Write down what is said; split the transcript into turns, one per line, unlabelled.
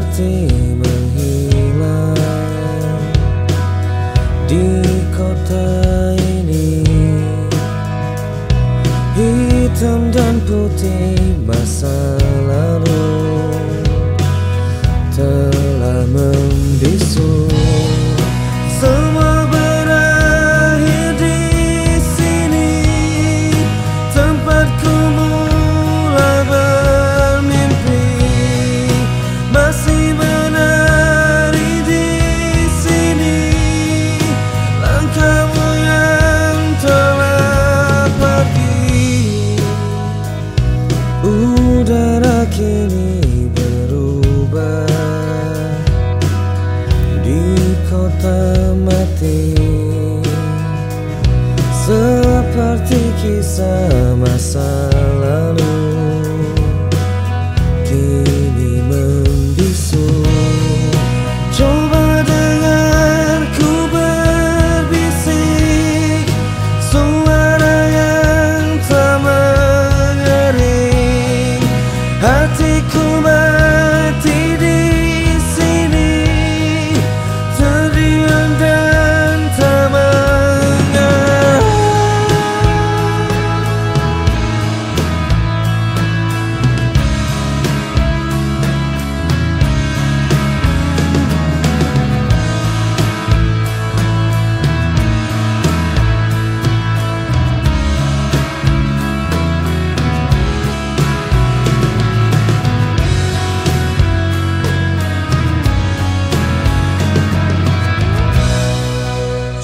Seperti menghilang Di kota ini. Hitam dan putih masa lalu Seperti kisah masa lalu. Kini membisu. Coba dengarku berbisik. Suara yang tak mengering. Hatiku mati